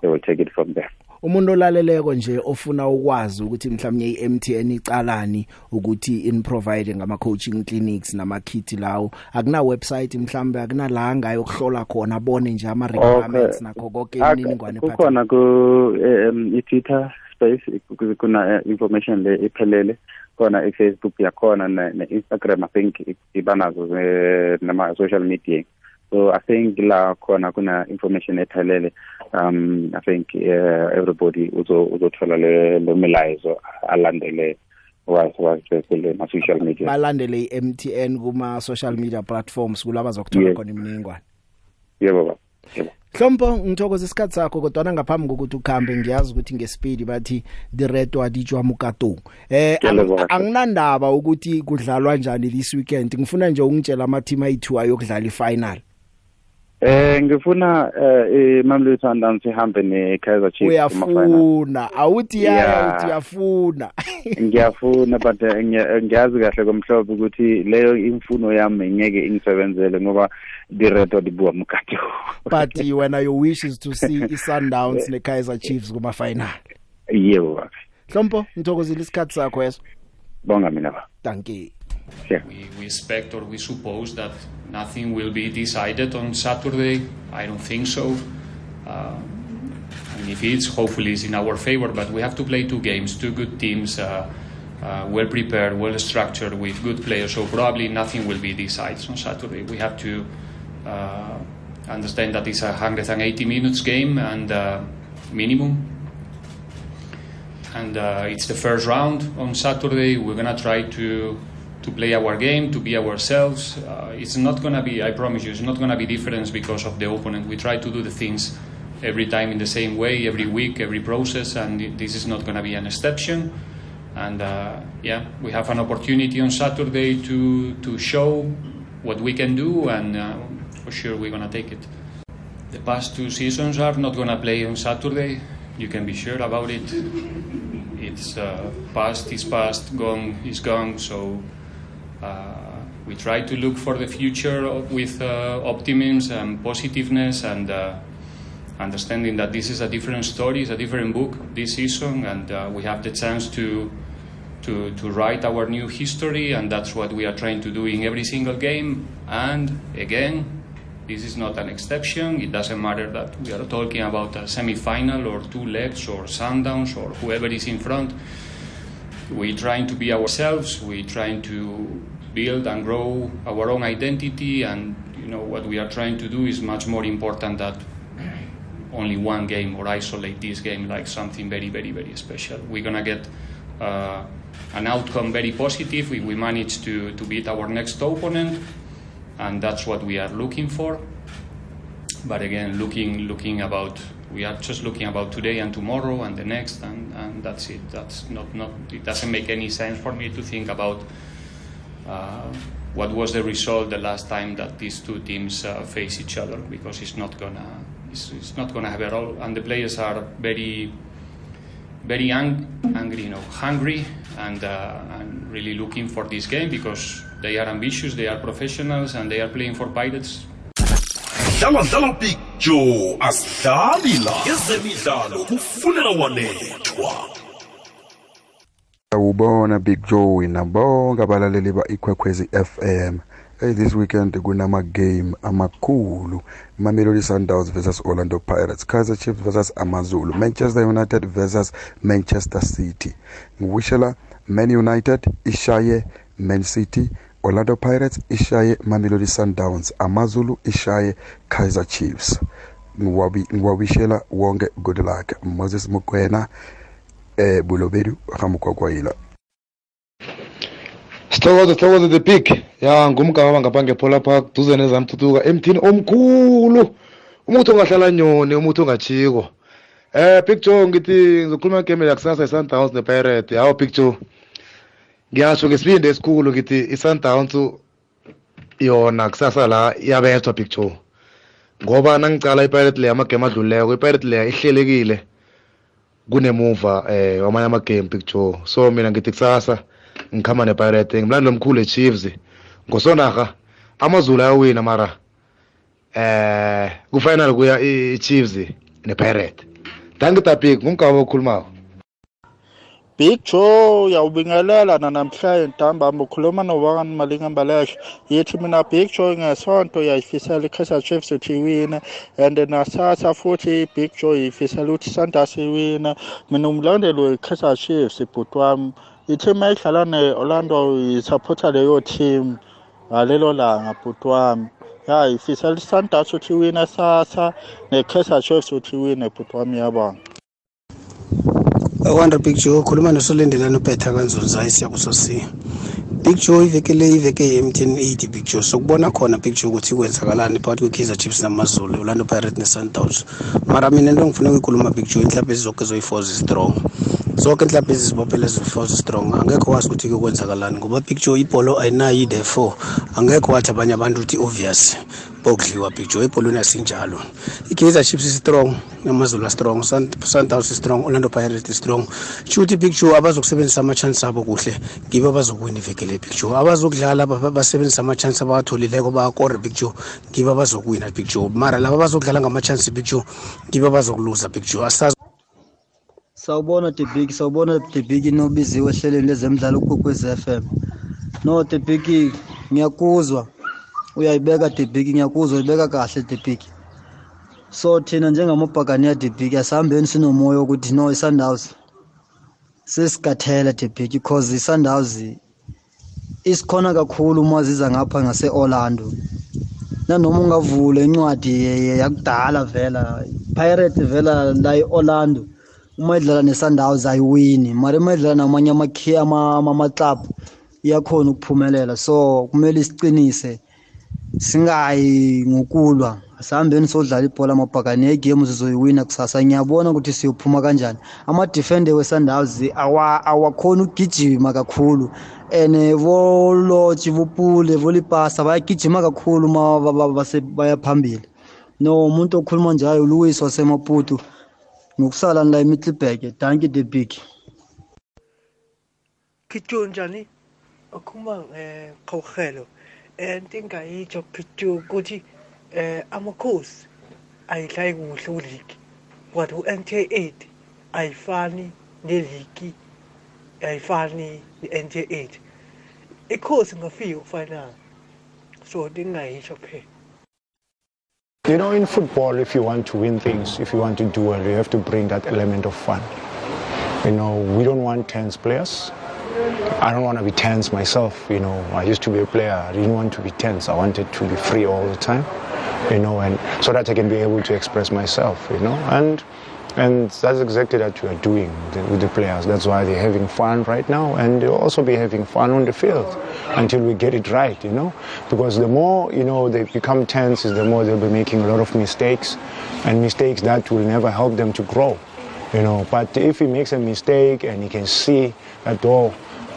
they will take it from there. Umuntu olaleleko nje ofuna ukwazi ukuthi mhlawumnye iMTN icalani ukuthi in provide ngama coaching clinics nama kit lawo. Akuna website mhlawumbe akuna la ngayokuhlola khona abone nje ama requirements nakho konke imininingwane phatha kukhona ku um, i-Twitter space kuna information le iphelele. Khona i-Facebook yakhona ne-Instagram I think ibanazo nama social media. So I think la khona kuna information ephelele um I think uh, everybody uzo uzothola le lo milayezo alandele wazi wazi kule ma social media. Balandele iMTN kuma social media platforms kulaba zokuthola khona imininingwane. Yebo baba. Yebo. Hlompo ngithokoza isikhatsi sakho kodwa ngaphambi kokuthi ukhambe ngiyazi ukuthi ngespeed bathi direto adijwa mukato eh anginandaba ukuthi kudlalwa njani this weekend? Ngifuna nje ungitshela ama team ayi2 ayokudlala ifinal. Eh ngifuna eh Mamelodi Sundowns ihambe neKaizer Chiefs uyafuna. awuthi ya uthi uyafuna. *laughs* Ngiyafuna but ngiyazi kahle komhlobo ukuthi leyo imfuno yami ngeke ingisebenzele ngoba direto dibuwa mkhathi but wena your wish is to see *laughs* iSundowns neKaizer Chiefs kuma final yebo Hlompo ngithokozile isikhatsi sakho eso bonga mina ba thank you We, we expect or we suppose that nothing will be decided on Saturday. I don't think so. Uh, and if it's, hopefully it's in our favor. But we have to play two games, two good teams, uh, uh, well prepared, well structured, with good players. So probably nothing will be decided on Saturday. We have to uh, understand that it's a 180 minutes game and uh, minimum. And uh, it's the first round on Saturday. We're gonna try to to play our game, to be ourselves. Uh, it's not gonna be, I promise you, it's not gonna be different because of the opponent. We try to do the things every time in the same way, every week, every process, and this is not gonna be an exception. And uh, yeah, we have an opportunity on Saturday to to show what we can do, and uh, for sure we're gonna take it. The past two seasons are not gonna play on Saturday. You can be sure about it. It's uh, past is past, gone is gone. So uh, we try to look for the future with uh, optimism and positiveness and uh, understanding that this is a different story, it's a different book this season, and uh, we have the chance to, to, to write our new history, and that's what we are trying to do in every single game. And again, this is not an exception. It doesn't matter that we are talking about a semi-final or two legs or Sundowns or whoever is in front. We're trying to be ourselves. We're trying to build and grow our own identity, and you know what we are trying to do is much more important than only one game or isolate this game like something very, very, very special. We're gonna get uh, an outcome very positive if we manage to, to beat our next opponent, and that's what we are looking for. But again, looking looking about we are just looking about today and tomorrow and the next, and, and that's it. That's not not. It doesn't make any sense for me to think about. Uh, what was the result the last time that these two teams uh, face each other? Because it's not gonna it's, it's not gonna have at all, and the players are very very ang- angry, you know, hungry, and uh, really looking for this game because they are ambitious, they are professionals, and they are playing for Pirates. dlala dlala big joe asidlali la ezemidlalo kufunela wanethwa Awubona Big Joe nabonke abalaleli ba-Ikwekwezi FM. Hey this weekend kunama game amakhulu. Mamelodi Sundowns versus Orlando Pirates, Kaizer Chiefs versus Amazulu, Manchester United versus Manchester City. Ngwishela Man United ishaye Man City, Orlando Pirates ishaye Mamelodi Sundowns, Amazulu ishaye Kaizer Chiefs. Ngwabi ngwabishela wonke good luck. Moses Mukwena eh bulobedu gamukwakwayila sithokoze sithokoze the big. Ya ngumgaba ngapha ngepola park duze nezamthuthuka emthini omkhulu. Umuntu ongahlala nyoni umuntu ongachiko eh big joe ngithi ngizokhuluma game yakusasa i-sundowns nepirate yawo big joe. Ngiyasho ngesibindi esikhulu ngithi i-sundowns yona kusasa la iyabethwa joe ngoba nangicala ipirate leya amagame adlulileko ipirate leya ihlelekile kunemuva eh wamanye amagame joe so mina ngithi kusasa ngikhamba nepirate. Ngimlando omkhulu echiefs. Ngosonarha amazulu ayawina mara eh kufinal kuya i-chiefs nepirate. Dangidabik ngumgaba okhulumako. Big Joe uyawubingelela nanamhlanje ntambama ukhuluma nobani malinga mbalehle yithi mina Big Joe ngesonto yayifisela i-Kaizer Chiefs ukuthi iwine. And nasasa futhi Big Joe yifisela ukuthi Sundowns iwine. Mina umlandeli we-Kaizer Chiefs ibhuti wami i-team ayidlala ne-Orlando yisupporta leyo team ngalelo langa bhuti wami. Ya ifisela i-Sundowns ukuthi iwine sasa ne-Kaizer Chiefs ukuthi iwine bhuti wami yabonga. Wonder Big Joe khuluma nosolendelana upetha kanzunza siyakusosi Big Joe iveke le iveke ye-M1080 Big Joe. Sokubona khona Big Joe ukuthi kwenzakalani phakathi kwe-Kaizer Chiefs namazulu Orlando Pirates ne-Sundowns. Mara mina into engifuna ukuyikhuluma Big Joe inhlamba zonke zoyi-four zi-strong zonke inhlamba ezizibophele eziyi-four zi-strong angekho wazi ukuthi kwenzakalani ngoba Big Joe ibholo ayinayo i-therefore angekho wathi abanye abantu ukuthi obvious. Bokudliwa Big Joe ebholweni asinjalo i-Kaizer Chiefs i-strong namazulu a-strong Sun- Sundowns i-strong Orlando Pirates i-strong kusho ukuthi Big Joe abazokusebenzisa ama-chance abo kuhle ngibo abazokuwina iveke le Big Joe. Abazokudlala ba- basebenzisa ama-chance abawatholileko bakore Big Joe ngibo abazokuwina Big Joe. Mara laba abazokudlala ngama-chance Big Joe ngibo abazokuluza Big Joe. Asazi Sawubona The Big, sawubona The Big inobiziwe ehlelweni lezemidlalo ukwekwezi FM. no debiki ngiyakuzwa. Uyayibeka debiki ngiyakuzwa uyibeka kahle debiki so thina njengamabhakaniya debiki asihambeni sinomoya wokuthi no i-sundowns sesigathela debiki because i-sundowns isikhona kakhulu uma ziza ngapha ngase-orlando. Nanoma ungavula incwadi yakudala vela pirate vela la e-orlando uma idlala ne-sundowns ayiwini mara uma idlala namanye ama-club iyakhona ukuphumelela. So kumele isiqinise singayi ngokulwa. Asihambeni sodlala ibhola amabhakani egame sizoyiwina kusasa. Ngiyabona ukuthi siyophuma kanjani. Ama-defender we-sundowns awakhona ukugijima kakhulu. And volotshi vopule volipasa bayagijima kakhulu uma baya phambili. No umuntu okhuluma njalo louis wasemaputo ngokusala la emittlebek danki the big. Kitjo njani? Ukhuluma eh Qawkhelo. Eh inkinga yitsho Kitjo ukuthi eh amakhosi ayidlayi kuhle kuligi. But u-NK8 ayifani neligi ayifani ne-NK8. Ikhosi ngafika kufanele. So ndingayisho phela. You know, in football, if you want to win things, if you want to do well, you have to bring that element of fun. You know, we don't want tense players. I don't want to be tense myself. You know, I used to be a player. I didn't want to be tense. I wanted to be free all the time. You know, and so that I can be able to express myself. You know, and and that's exactly what we are doing with the, with the players. That's why they're having fun right now, and they'll also be having fun on the field until we get it right. You know, because the more you know they become tense, is the more they'll be making a lot of mistakes, and mistakes that will never help them to grow. You know, but if he makes a mistake and he can see that oh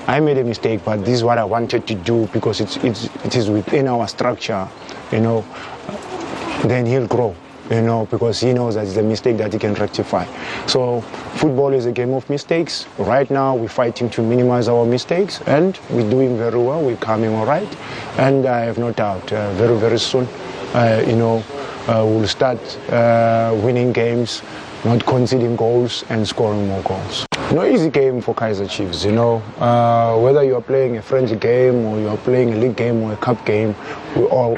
I made a mistake, but this is what I wanted to do because it's, it's, it is within our structure, you know, then he'll grow, you know, because he knows that it's a mistake that he can rectify. So football is a game of mistakes. Right now we're fighting to minimize our mistakes and we're doing very well, we're coming all right. And I have no doubt, uh, very, very soon, uh, you know, uh, we'll start uh, winning games, not conceding goals and scoring more goals. No easy game for Kaiser Chiefs, you know. Uh, whether you are playing a friendly game or you are playing a league game or a cup game, we all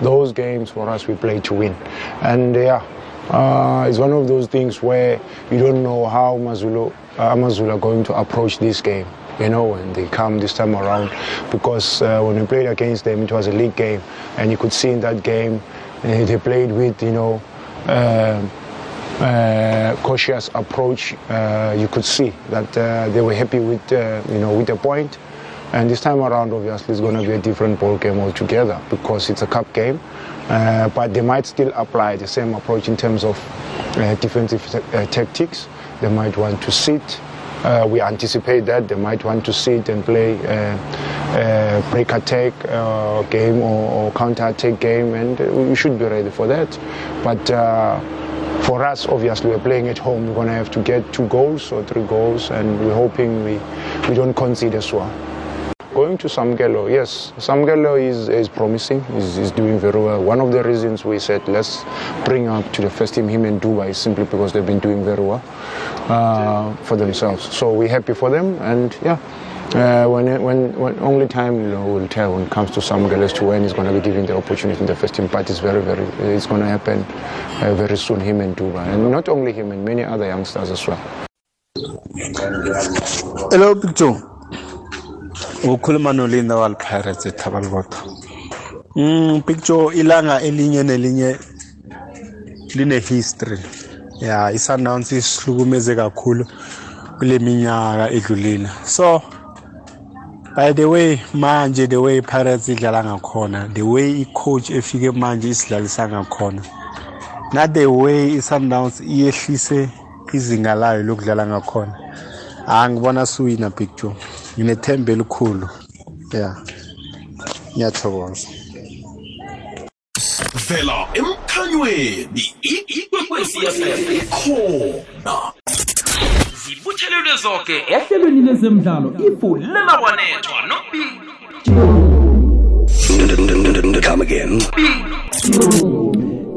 those games for us we play to win. And yeah, uh, it's one of those things where you don't know how Mazulu, uh, Amazulu are going to approach this game. You know, when they come this time around, because uh, when we played against them, it was a league game, and you could see in that game uh, they played with, you know, um, uh, cautious approach. Uh, you could see that uh, they were happy with uh, you know with the point. And this time around, obviously, it's going to be a different ball game altogether because it's a cup game. Uh, but they might still apply the same approach in terms of uh, defensive tactics. They might want to sit. we anticipate that they might want to sit and play a break attack game or, or counter attack game, and we should be ready for that. But for us, obviously, we're playing at home. We're going to have to get two goals or three goals, and we're hoping we, we don't concede as well. Going to Samgelo, yes, Samgelo is, is promising, is, is doing very well. One of the reasons we said let's bring up to the first team him and Dubai is simply because they've been doing very well uh, for themselves. So we're happy for them, and yeah, uh, when, when, when only time you know, will tell when it comes to Samuel as to when he's going to be given the opportunity in the first team. But it's very, very, it's going to happen uh, very soon. Him and Duba, and not only him, and many other youngsters as well. Hello, Picture. ukhuluma nolinda wal pirates ethabalibotho mm picture ilanga elinye nelinye line history ya i-sundowns isihlukumeze kakhulu kule minyaka edlulile so by the way manje the way pirates idlala ngakhona the way i-coach efike manje isidlalisa ngakhona na the way i-sundowns iyehlise izinga layo lokudlala ngakhona ah ngibona suwina picture nginethemba elikhulu ya ngiyathokoza vela emkhanyweni ikwekwezi fm khona zibuthelelwe zonke ehlelweni lezemidlalo ifu lelawanethwa Come again.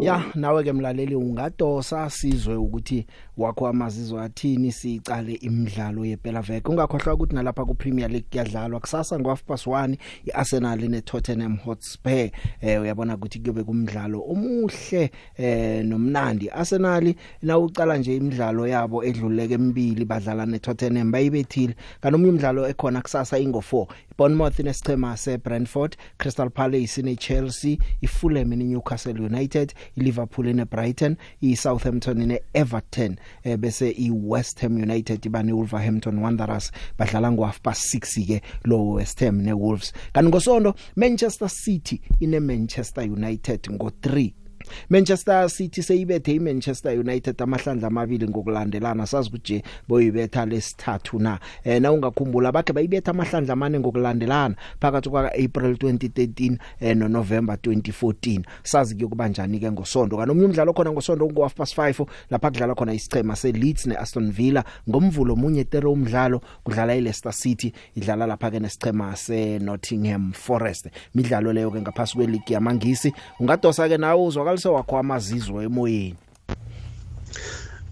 Ya nawe ke mlaleli ungadosa sizwe ukuthi wakho amazizwe athini sicale imidlalo yephela veke. Ungakhohlwa ukuthi nalapha ku Premier League kuyadlalwa. Kusasa ngo half past 1 iArsenal ne Tottenham Hotspur. Eh uyabona ukuthi kube kumdlalo omuhle eh nomnandi. Arsenal na ucala nje imidlalo yabo edluleke emibili badlala ne Tottenham bayibethile kanomunye umdlalo ekhona kusasa ingo 4 Bournemouth nesichema seBrentford Crystal Palace neChelsea iFulham neNewcastle United iLiverpool neBrighton iSouthampton neEverton eh, bese iWest Ham United ibane Wolverhampton Wanderers. Badlala ngo half past 6 ke lo West Ham neWolves. Kanti ngosonto Manchester City ine Manchester United ngo 3 Manchester City seyibethe iManchester United amahlandla amabili ngokulandelana. Sazi ukuthi boyibetha lesithathu na? Eh na ungakhumbula bakhe bayibetha amahlandla amane ngokulandelana phakathi kwa April 2013 eh no November 2014 sazi ke kuba njani ke ngosonto kanomnye umdlalo khona ngosonto ngo half past 5 lapha kudlala khona isichema seLeeds neAston Villa. Ngomvulo munye tere umdlalo kudlala iLeicester City idlala lapha ke nesichema seNottingham Forest. Midlalo leyo ke ngaphasi kweleague yamangisi. Ungadosa ke nawe uzwakalise wakho amazizwe emoyeni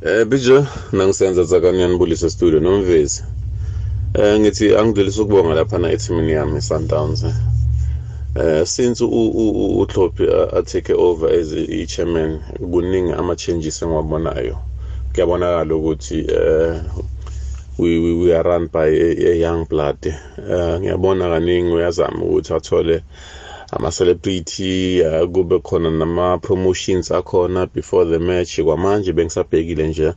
Eh bijo nangisenza zakanyani bulisa studio nomvezi. Eh ngithi angidlulisa ukubonga lapha na ethimini yami Sundowns. Eh since uThlopi a take over as i chairman kuningi ama changes engiwabonayo. Kuyabonakala ukuthi eh we we, we are run by a, a young blood. Eh ngiyabona kaningi uyazama ukuthi athole ama celebrity uh, kube khona nama promotions akhona before the match kwamanje bengisabhekile nje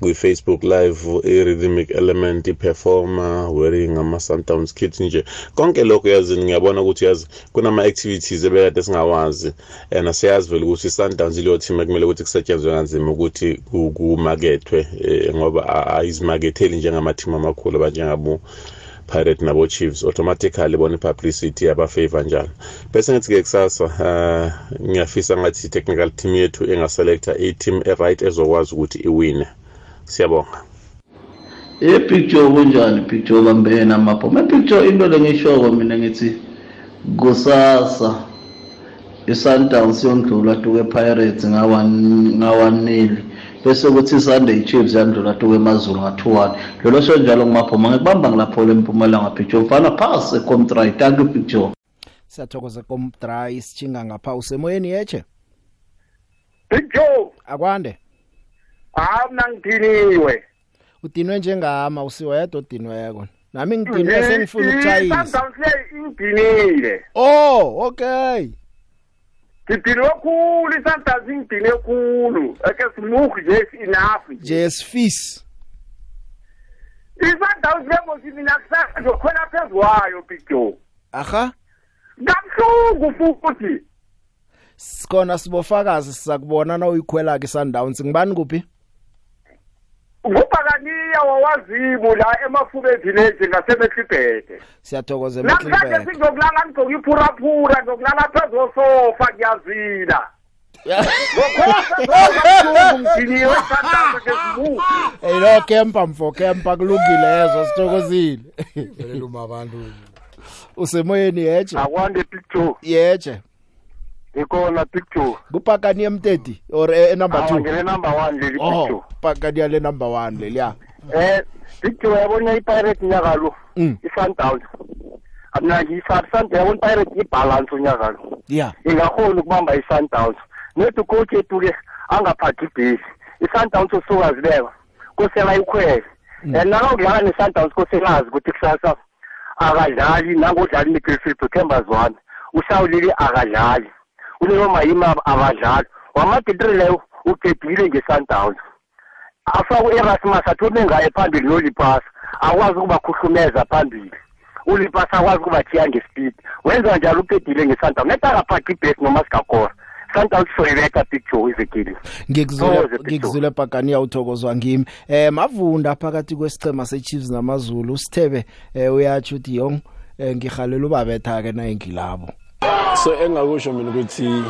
kwi Facebook live i rhythmic element i performer wearing ama Sundowns kits nje konke lokho yazi ngiyabona ukuthi yazi kunama activities ebekade singawazi and siyazi vele ukuthi Sundowns leyo team ekumele ukuthi kusetshenzwe kanzima ukuthi kumakethwe ngoba ayizimaketheli njengama team amakhulu abanjengabo Pirate nabo Chiefs automatically bona publicity yabafavor njalo. Bese ngithi ke kusasa uh, ngiyafisa ngathi technical team yethu engaselecta a team e right ezokwazi ukuthi iwine. Siyabonga. Epicture kunjani picture bambena mapho. Mapicture into lengishoko mina ngithi kusasa. i-Sundowns yondlula tuke Pirates ngawan ngawaneli bese kuthi i-Sunday Chiefs yandlula tuke emazulu nga-2-1 lolo sho njalo ngumaphoma ngikubamba ngilapho lempumalanga picture. Mfana phase contract thank you picture. Siyathokoza komdry isichinga ngapha usemoyeni yeche picture! Akwande? Hayi mina ngidiniwe. Udinwe njengama usiwedwa odinweko. Nami ngidinwe sengifuna ukuchayisa Sundowns le ingidinile oh okay. Ngidinwe khulu i-Sundowns ingidine khulu. Ake smooth nje enough nje. Sifis i-Sundowns lemosi mina kusasa ngizokhwela phezu kwayo picture aha. Kabuhlungu futhi. Sikhona sibofakazi sizakubona na uyikhwela ke Sundowns. Ngibani kuphi? Ngubhakaniya wawazimu la emafuke village ngasemehlibhede siyathokoza namhlanje singizokulala ngigcoka iphuraphura ngizokulala phezu kosofa ngiyazila. Ngidiniwe Sundowns ngesibuku hey lo kempa mfo kempa kulungile ezo sithokozile. Usemoyeni yeche akwande picture yeche ikhona picture kupakani emtedi or eh, number 2 ngene number 1 leli oh picture pakani le number 1 leliya eh picture yabona i-pirate unyaka lo? Mm. i-Sundowns ngiyi-Sundowns yabona i-pirate ibalance unyaka lo? Yeah ingakhona ukubamba i-Sundowns nethi ucoach ethu-ke angaphathi ibhesi. i-Sundowns usuka zibeka kosela ikhwele. And nalo kudlala ne-Sundowns koselazi ukuthi kusasa akadlali nangodlala i-midfield uthemba zwane. Ushawulile akadlali. Ulelo mayima abadlali. Wamaditri leyo ugebhile nge-Sundowns afakwe erasmus athome ngaye phambili nolipasa akwazi ukubakhuhlumeza phambili. Ulipasa akwazi ukubathiya ngespeed. Wenza njalo uqedile nge-Sundowns neta akaphathi ibhesi noma sikakora Sundowns soyibetha picture ivekile ngikuzule Thokoze, Picture. ngikuzule pakani uthokozwa ngimi. Eh mavunda phakathi kwesichema seChiefs namazulu usithebe eh uyathi uthi yong eh, ngihalela ubabetha ke na engilabo so engakusho mina ukuthi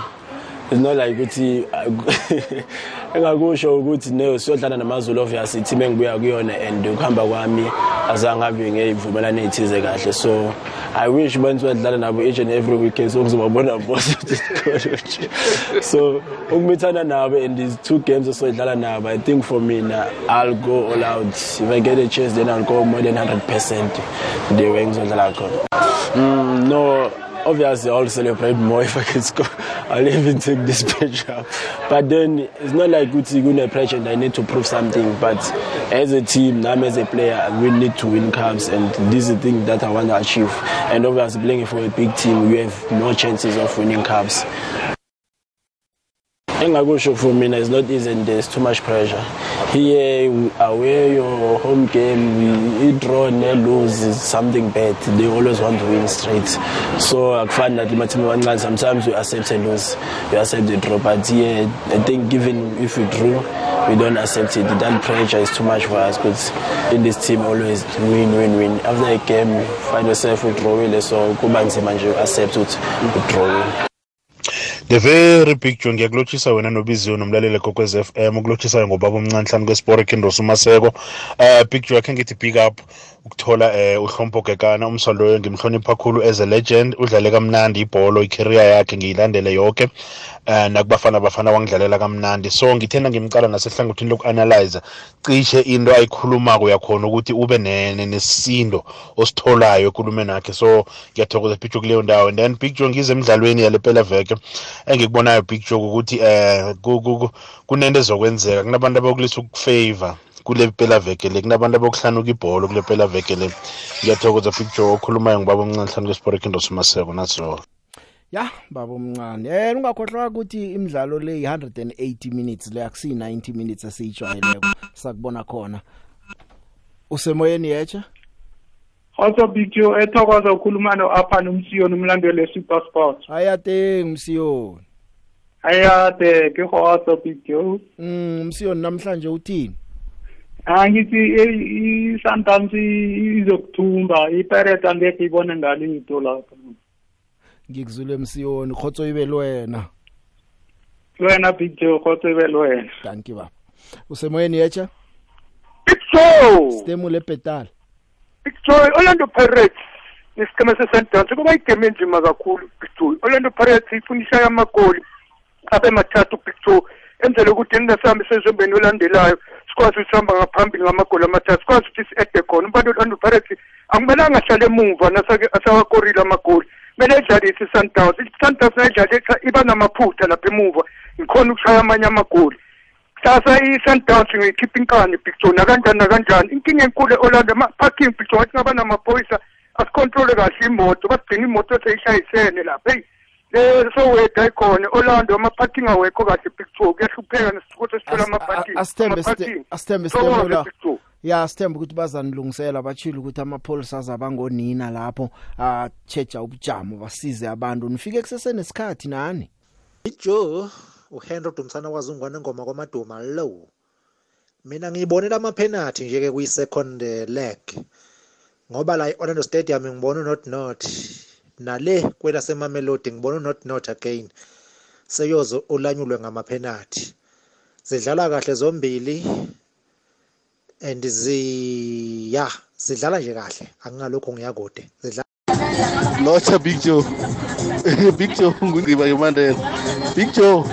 it's not like ukuthi *laughs* engakusho ukuthi no siyodlala namazulu obvious team engibuya kuyona and ukuhamba kwami azange habe ngeyivumelane ezithize kahle. So i wish bantu badlala nabo each and every weekend so ngizobabona boss coach so ukumithana nabo and these two games esoyidlala nabo i think for mina i'll go all out. If i get a chance then i'll go more than 100 percent the way ngizodlala khona. Mm, no obviously I'll celebrate more if *laughs* I can score. I'll even take this picture. But then it's not like Gucci Gune pressure and I need to prove something. But as a team, I'm as a player, we need to win cups and this is the thing that I want to achieve. And obviously playing for a big team, we have more chances of winning cups. Engakusho for mina is not easy and there's too much pressure. Here away your home game we draw ne lose is something bad. They always want to win straight. So akufani nathi amathimi amancane sometimes we accept a lose. We accept the draw but here i think given if we drew we don't accept it. That pressure is too much for us because in this team always win win win. After a game you find yourself udrawile so kuba nzima nje accept ukuthi udrawile the very big joe ngiyakulotshisa wena nobiziwe nomlaleli kokwez f m ukulotshisayo ngobaba omncane hlanu kwesport kindosa umaseko uh, big joe akhe ngithi big up ukuthola eh uhlompo gekana umsaloyo ngimhlonipha kakhulu as a legend udlale kamnandi ibhola icareer yakhe ngiyilandele yonke eh nakubafana bafana wangidlalela kamnandi. So ngithenda ngimcala nasehlangothini loku-analyze cishe into ayikhulumako yakhona ukuthi ube ne- nesisindo ositholayo ekulumeni yakhe so ngiyathokoza big joe kuleyo ndawo. And then big joe ngize emdlalweni yale phela veke. Engikubonayo big joe ukuthi eh ku- ku- ku- kunento ezokwenzeka. Kunabantu abakulisa ukufavor kule phela veke le. Kunabantu abokuhlanuka ibholo kule phela veke le. Ngiyathokoza big joe okhulumayo ngibaba omncane hlanu kwesport kindos maseko naso ya baba omncane. Eh ungakhohlwa ukuthi imidlalo le 180 minutes le akusi 90 minutes esiyijwayeleko sakubona khona. Usemoyeni yecha Also Big Joe ethokoza ukukhuluma no apha nomsiyoni umlandeli weSuper Sport. ayate msiyoni Ayade ke khoso Big Joe. mm msiyoni namhlanje uthini Angithi i- i-Sundowns i- izokuthumba iPirates angeke ibone ngalito lapha. ngikuzule msiyoni khotso ibe lwena Wena Big Joe khotso ibe wena. thank you baba usemoyeni yecha So, stemule petal Joe Orlando Pirates nesikema seSundowns kuba igame enzima kakhulu Joe. Orlando Pirates ifunisha amagoli abe mathathu Joe. Enzele ukuthi ningasambi sezombeni olandelayo sikwazi ukuhamba ngaphambili ngamagoli amathathu sikwazi ukuthi si-ede khona ubantu Orlando Pirates akumelanga ahlale emuva nasake asawakorile amagoli kumele edlalise i-Sundowns i-Sundowns nayidlale iba namaphutha lapha emuva ngikhona ukushaya amanye amagoli kusasa i-Sundowns ngiyikhipha inkani Bigjoe nakanjani nakanjani? Inkinga enkulu e-Orlando ama-parking Bigjoe wathi ngaba namaphoyisa asikontrole kahle imoto basigcina imoto seyishayisene lapha. Eyi le soweda ikhona e-Orlando ama-parking awekho kahle Bigjoe kuyahlupheka nesithukuthi esithola ama-parking ya sithembe ukuthi bazanilungisela bachile ukuthi amapholisa azabangonina lapho achecha ubujamo basize abantu. Nifike kusesenesikhathi nani? Ijoe uhenry dumisana kwazungwane ngoma kwamaduma low. Mina ngiyibonela amaphenathi nje-ke kwi-second eh, leg ngoba la i-orlando stadium ngibona unot not nale kwelaseMamelodi ngibona unot not again seyoze ulanyulwe ngamaphenathi zidlala kahle zombili and zi ya zidlala nje kahle angingalokho ngiyakude zidlala lotsha big joe. *laughs* Big joe ngundriba yomandela. Big joe.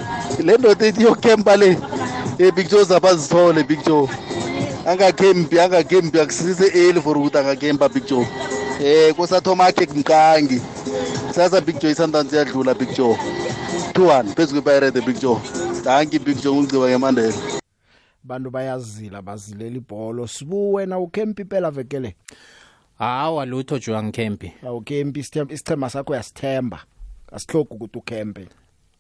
Le ndoda ethi yokempa le e big joe zabazithole big joe. Angakempi angakempi akusise eli for ukuthi angakempa big joe. Eh kusathoma akhe mkangi sasa big joe isandance iyadlula big joe. 2-1 phezu kwepirate big joe. Danki big joe ngundriba yomandela bantu bayazila bazilela ibholo. Sibu wena ukempi phela vekele. Hawa lutho jwa ngikhempi awukempi isichema sakho uyasithemba. Asihlogi ukuthi ukempe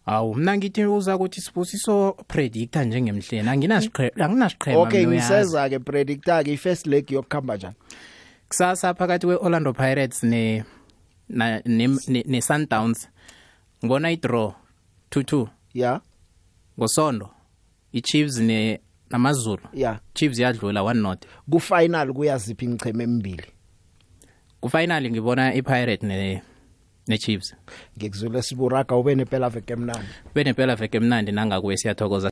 awu mna ngithi uza ukuthi sibusiso predictor njengemhleni. Anginasiqhema okay ngiseza ke predictor ke i-first leg yokuhamba njani? Kusasa phakathi kwe-orlando pirates ne na- ne- ne- ne-sundowns. Ngibona i-draw 2-2 ya. Ngosondo i-chiefs ne namazulu. Ya. Chiefs yadlula one not. Kufinal kuyaziphi ingcheme emibili? Kufinali ngibona i-pirate ne ne-chiefs. Ngikuzule siburaga ube nepela veke emnandi. Benempela veke mnandi nangakuwe siyathokoza.